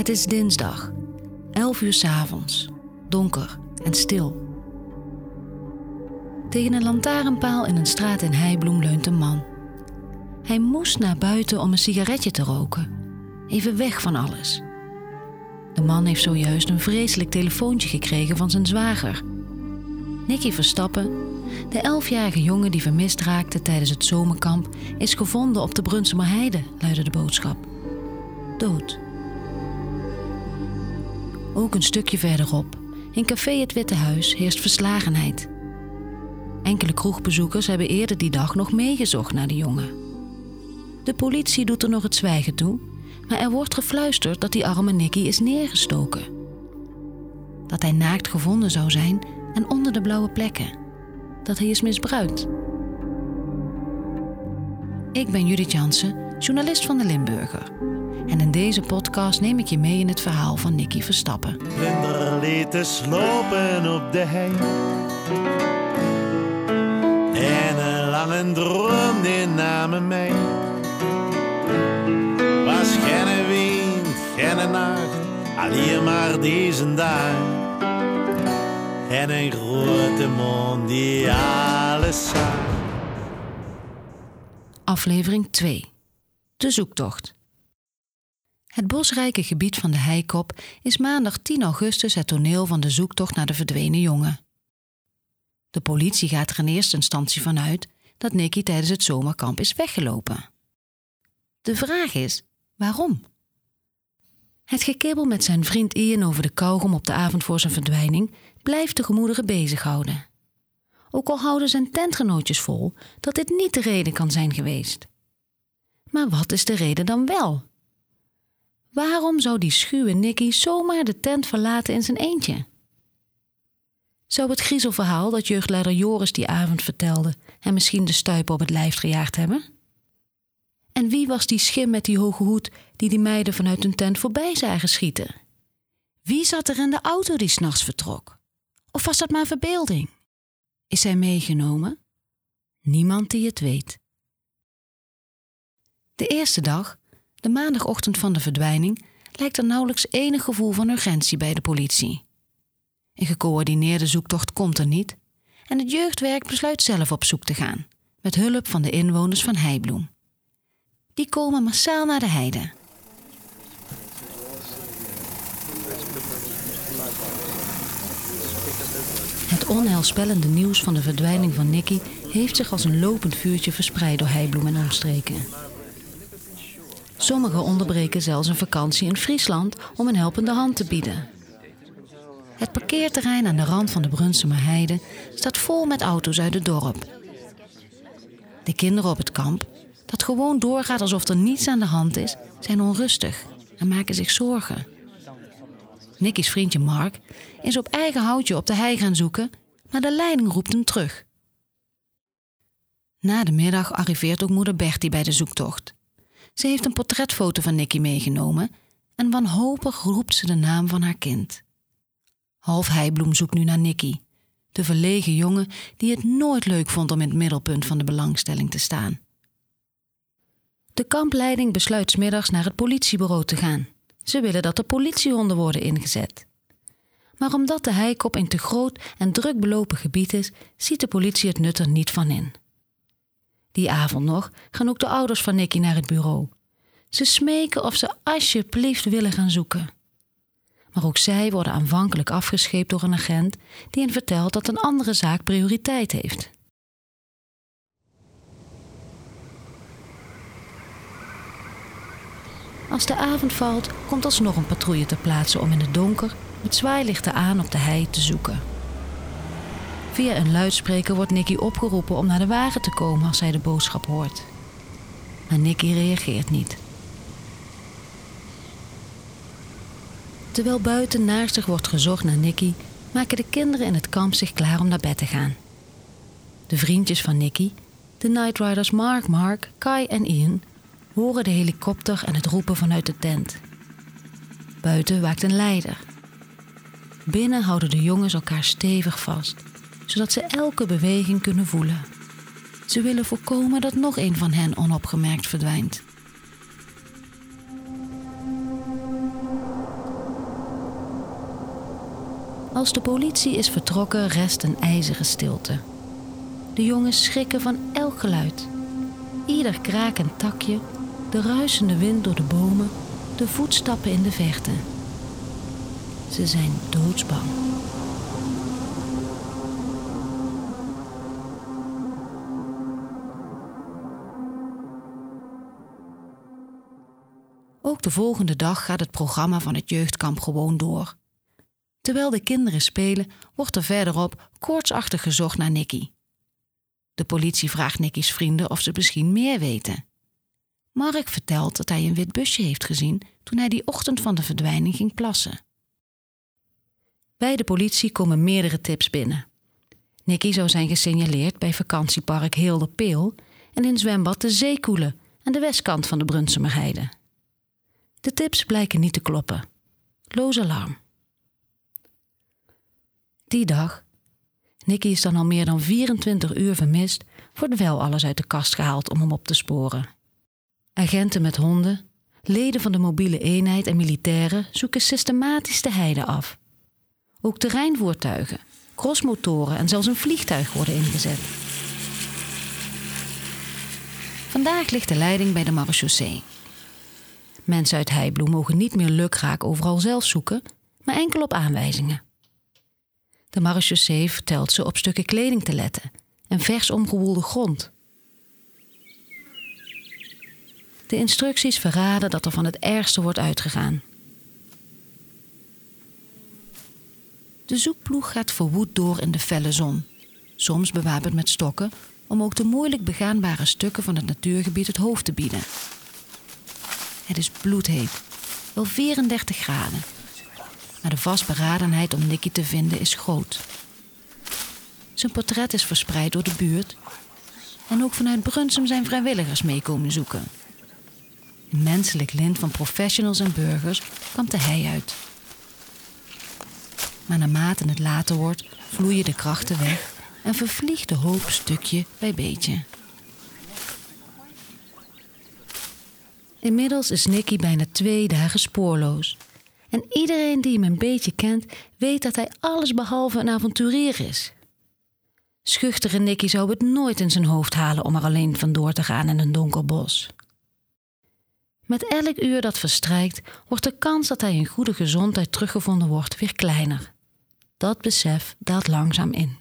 Het is dinsdag, 11 uur 's avonds, donker en stil. Tegen een lantaarnpaal in een straat in Heibloem leunt een man. Hij moest naar buiten om een sigaretje te roken, even weg van alles. De man heeft zojuist een vreselijk telefoontje gekregen van zijn zwager. Nicky Verstappen, de elfjarige jongen die vermist raakte tijdens het zomerkamp, is gevonden op de Brunsumer Heide, luidde de boodschap. Dood. Ook een stukje verderop, in café Het Witte Huis, heerst verslagenheid. Enkele kroegbezoekers hebben eerder die dag nog meegezocht naar de jongen. De politie doet er nog het zwijgen toe, maar er wordt gefluisterd dat die arme Nicky is neergestoken. Dat hij naakt gevonden zou zijn en onder de blauwe plekken. Dat hij is misbruikt. Ik ben Judith Jansen, journalist van de Limburger. En in deze podcast neem ik je mee in het verhaal van Nicky Verstappen. Vlinder liet te slopen op de hei. En een lange droom die namen mij. Was geen wind, geen nacht, alleen maar deze dag. En een grote mond die alles zag. Aflevering 2. De zoektocht. Het bosrijke gebied van de Heikop is maandag 10 augustus het toneel van de zoektocht naar de verdwenen jongen. De politie gaat er in eerste instantie vanuit dat Nicky tijdens het zomerkamp is weggelopen. De vraag is: waarom? Het gekibbel met zijn vriend Ian over de kauwgom op de avond voor zijn verdwijning blijft de gemoederen bezighouden. Ook al houden zijn tentgenootjes vol dat dit niet de reden kan zijn geweest. Maar wat is de reden dan wel? Waarom zou die schuwe Nicky zomaar de tent verlaten in zijn eentje? Zou het griezelverhaal dat jeugdleider Joris die avond vertelde hem misschien de stuipen op het lijf gejaagd hebben? En wie was die schim met die hoge hoed die die meiden vanuit hun tent voorbij zagen schieten? Wie zat er in de auto die s'nachts vertrok? Of was dat maar verbeelding? Is hij meegenomen? Niemand die het weet. De eerste dag, de maandagochtend van de verdwijning, lijkt er nauwelijks enig gevoel van urgentie bij de politie. Een gecoördineerde zoektocht komt er niet en het jeugdwerk besluit zelf op zoek te gaan, met hulp van de inwoners van Heibloem. Die komen massaal naar de heide. Het onheilspellende nieuws van de verdwijning van Nicky heeft zich als een lopend vuurtje verspreid door Heibloem en omstreken. Sommigen onderbreken zelfs een vakantie in Friesland om een helpende hand te bieden. Het parkeerterrein aan de rand van de Brunsumer Heide staat vol met auto's uit het dorp. De kinderen op het kamp, dat gewoon doorgaat alsof er niets aan de hand is, zijn onrustig en maken zich zorgen. Nicky's vriendje Mark is op eigen houtje op de hei gaan zoeken, maar de leiding roept hem terug. Na de middag arriveert ook moeder Bertie bij de zoektocht. Ze heeft een portretfoto van Nicky meegenomen en wanhopig roept ze de naam van haar kind. Half Heibloem zoekt nu naar Nicky, de verlegen jongen die het nooit leuk vond om in het middelpunt van de belangstelling te staan. De kampleiding besluit 's middags naar het politiebureau te gaan. Ze willen dat er politiehonden worden ingezet. Maar omdat de heikop een te groot en druk belopen gebied is, ziet de politie het nut er niet van in. Die avond nog gaan ook de ouders van Nicky naar het bureau. Ze smeken of ze alsjeblieft willen gaan zoeken. Maar ook zij worden aanvankelijk afgescheept door een agent die hen vertelt dat een andere zaak prioriteit heeft. Als de avond valt, komt alsnog een patrouille ter plaatse om in het donker met zwaailichten aan op de hei te zoeken. Via een luidspreker wordt Nicky opgeroepen om naar de wagen te komen als hij de boodschap hoort. Maar Nicky reageert niet. Terwijl buiten naastig wordt gezocht naar Nicky, maken de kinderen in het kamp zich klaar om naar bed te gaan. De vriendjes van Nicky, de Nightriders Mark, Mark, Kai en Ian, horen de helikopter en het roepen vanuit de tent. Buiten waakt een leider. Binnen houden de jongens elkaar stevig vast, zodat ze elke beweging kunnen voelen. Ze willen voorkomen dat nog een van hen onopgemerkt verdwijnt. Als de politie is vertrokken, rest een ijzige stilte. De jongens schrikken van elk geluid. Ieder krakend takje, de ruisende wind door de bomen, de voetstappen in de verte. Ze zijn doodsbang. Ook de volgende dag gaat het programma van het jeugdkamp gewoon door. Terwijl de kinderen spelen, wordt er verderop koortsachtig gezocht naar Nicky. De politie vraagt Nicky's vrienden of ze misschien meer weten. Mark vertelt dat hij een wit busje heeft gezien toen hij die ochtend van de verdwijning ging plassen. Bij de politie komen meerdere tips binnen. Nicky zou zijn gesignaleerd bij vakantiepark Peel en in zwembad de Zeekoelen aan de westkant van de Brunsumerheide. De tips blijken niet te kloppen. Loos alarm. Die dag. Nicky is dan al meer dan 24 uur vermist, wordt wel alles uit de kast gehaald om hem op te sporen. Agenten met honden, leden van de mobiele eenheid en militairen zoeken systematisch de heide af. Ook terreinvoertuigen, crossmotoren en zelfs een vliegtuig worden ingezet. Vandaag ligt de leiding bij de marechaussee. Mensen uit Heibloem mogen niet meer lukraak overal zelf zoeken, maar enkel op aanwijzingen. De marechaussee vertelt ze op stukken kleding te letten en vers omgewoelde grond. De instructies verraden dat er van het ergste wordt uitgegaan. De zoekploeg gaat verwoed door in de felle zon, soms bewapend met stokken, om ook de moeilijk begaanbare stukken van het natuurgebied het hoofd te bieden. Het is bloedheet, wel 34 graden. Maar de vastberadenheid om Nicky te vinden is groot. Zijn portret is verspreid door de buurt. En ook vanuit Brunsum zijn vrijwilligers meekomen zoeken. Een menselijk lint van professionals en burgers kampt hij uit. Maar naarmate het later wordt, vloeien de krachten weg en vervliegt de hoop stukje bij beetje. Inmiddels is Nicky bijna twee dagen spoorloos. En iedereen die hem een beetje kent, weet dat hij alles behalve een avonturier is. Schuchtere Nicky zou het nooit in zijn hoofd halen om er alleen vandoor te gaan in een donker bos. Met elk uur dat verstrijkt, wordt de kans dat hij in goede gezondheid teruggevonden wordt weer kleiner. Dat besef daalt langzaam in.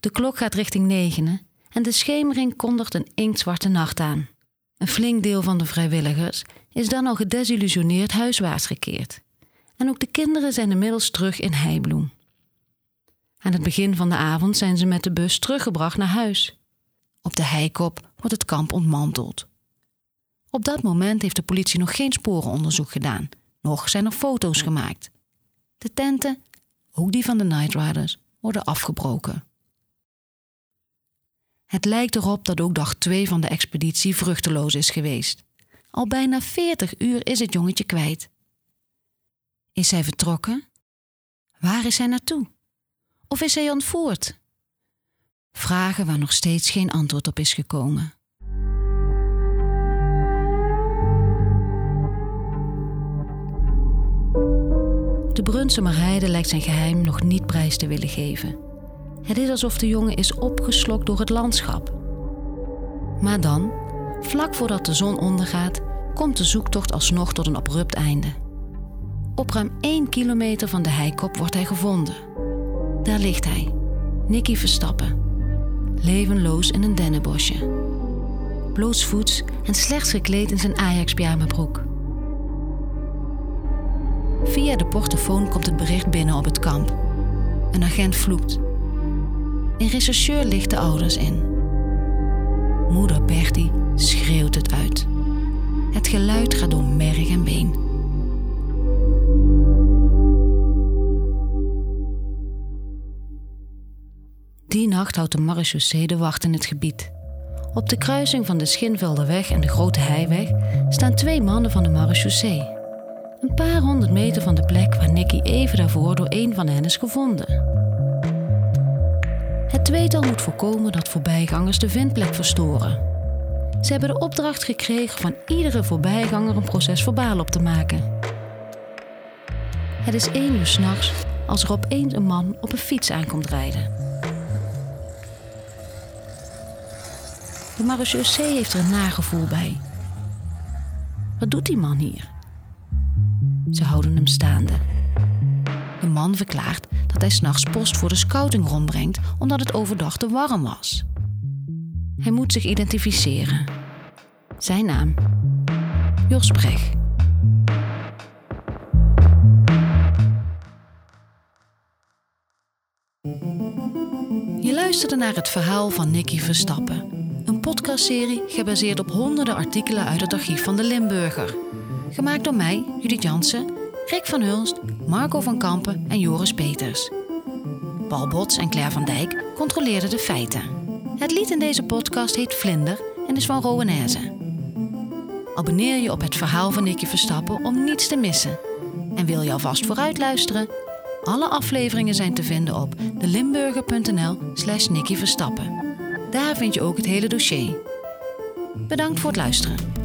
De klok gaat richting negenen en de schemering kondigt een inktzwarte nacht aan. Een flink deel van de vrijwilligers is dan al gedesillusioneerd huiswaarts gekeerd. En ook de kinderen zijn inmiddels terug in Heibloem. Aan het begin van de avond zijn ze met de bus teruggebracht naar huis. Op de heikop wordt het kamp ontmanteld. Op dat moment heeft de politie nog geen sporenonderzoek gedaan, nog zijn er foto's gemaakt. De tenten, ook die van de Night Riders, worden afgebroken. Het lijkt erop dat ook dag 2 van de expeditie vruchteloos is geweest. Al bijna 40 uur is het jongetje kwijt. Is hij vertrokken? Waar is hij naartoe? Of is hij ontvoerd? Vragen waar nog steeds geen antwoord op is gekomen. De Brunsumer Heide lijkt zijn geheim nog niet prijs te willen geven. Het is alsof de jongen is opgeslokt door het landschap. Maar dan, vlak voordat de zon ondergaat, komt de zoektocht alsnog tot een abrupt einde. Op ruim 1 kilometer van de heikop wordt hij gevonden. Daar ligt hij, Nicky Verstappen, levenloos in een dennenbosje. Blootsvoets en slechts gekleed in zijn Ajax-pyjamabroek. Via de portofoon komt het bericht binnen op het kamp. Een agent vloekt. Een rechercheur licht de ouders in. Moeder Bertie schreeuwt het uit. Het geluid gaat door merg en been. Die nacht houdt de marechaussee de wacht in het gebied. Op de kruising van de Schinvelderweg en de Grote Heiweg staan twee mannen van de marechaussee. Een paar honderd meter van de plek waar Nicky even daarvoor door een van hen is gevonden. Het tweetal moet voorkomen dat voorbijgangers de vindplek verstoren. Ze hebben de opdracht gekregen van iedere voorbijganger een proces verbaal op te maken. Het is één uur s'nachts als er opeens een man op een fiets aankomt rijden. De marechaussee heeft er een nagevoel bij. Wat doet die man hier? Ze houden hem staande. De man verklaart dat hij s'nachts post voor de scouting rondbrengt omdat het overdag te warm was. Hij moet zich identificeren. Zijn naam? Jos Brecht. Je luisterde naar het verhaal van Nicky Verstappen. Een podcastserie gebaseerd op honderden artikelen uit het archief van de Limburger. Gemaakt door mij, Judith Jansen, Rick van Hulst, Marco van Kampen en Joris Peters. Paul Bots en Claire van Dijk controleerden de feiten. Het lied in deze podcast heet Vlinder en is van Rowenaise. Abonneer je op het verhaal van Nicky Verstappen om niets te missen. En wil je alvast vooruit luisteren? Alle afleveringen zijn te vinden op delimburger.nl slash Nicky Verstappen. Daar vind je ook het hele dossier. Bedankt voor het luisteren.